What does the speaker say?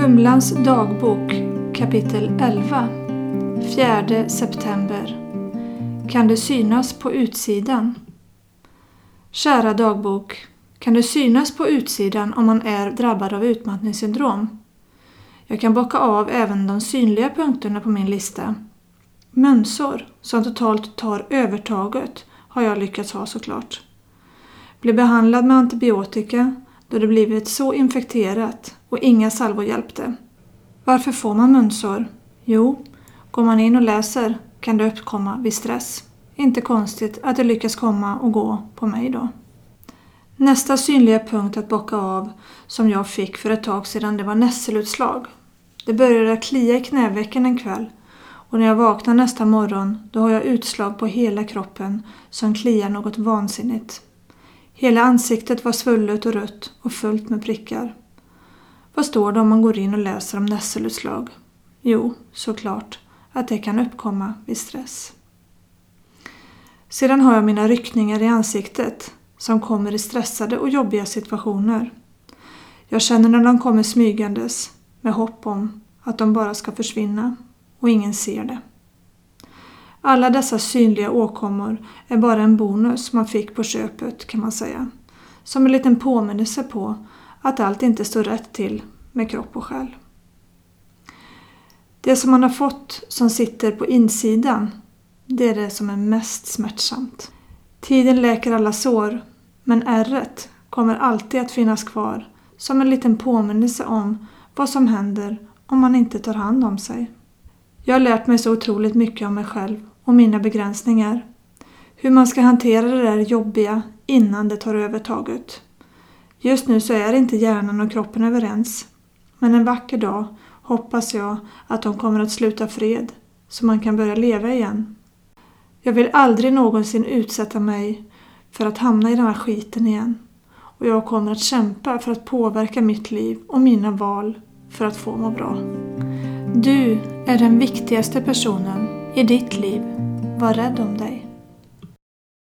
Humlans dagbok kapitel 11 4 september Kan det synas på utsidan? Kära dagbok, kan det synas på utsidan om man är drabbad av utmattningssyndrom? Jag kan bocka av även de synliga punkterna på min lista. Mönsor, som totalt tar övertaget, har jag lyckats ha såklart. Bli behandlad med antibiotika då det blivit så infekterat och inga salvor hjälpte. Varför får man munsår? Jo, går man in och läser kan det uppkomma vid stress. Inte konstigt att det lyckas komma och gå på mig då. Nästa synliga punkt att bocka av som jag fick för ett tag sedan det var nässelutslag. Det började klia i knävecken en kväll och när jag vaknar nästa morgon då har jag utslag på hela kroppen som kliar något vansinnigt. Hela ansiktet var svullet och rött och fullt med prickar. Vad står det om man går in och läser om nässelutslag? Jo, såklart att det kan uppkomma vid stress. Sedan har jag mina ryckningar i ansiktet som kommer i stressade och jobbiga situationer. Jag känner när de kommer smygandes med hopp om att de bara ska försvinna och ingen ser det. Alla dessa synliga åkommor är bara en bonus man fick på köpet kan man säga. Som en liten påminnelse på att allt inte står rätt till med kropp och själ. Det som man har fått som sitter på insidan, det är det som är mest smärtsamt. Tiden läker alla sår, men ärret kommer alltid att finnas kvar som en liten påminnelse om vad som händer om man inte tar hand om sig. Jag har lärt mig så otroligt mycket om mig själv och mina begränsningar. Hur man ska hantera det där jobbiga innan det tar över taget. Just nu så är inte hjärnan och kroppen överens. Men en vacker dag hoppas jag att de kommer att sluta fred så man kan börja leva igen. Jag vill aldrig någonsin utsätta mig för att hamna i den här skiten igen. Och jag kommer att kämpa för att påverka mitt liv och mina val för att få må bra. Du är den viktigaste personen i ditt liv. Var rädd om dig.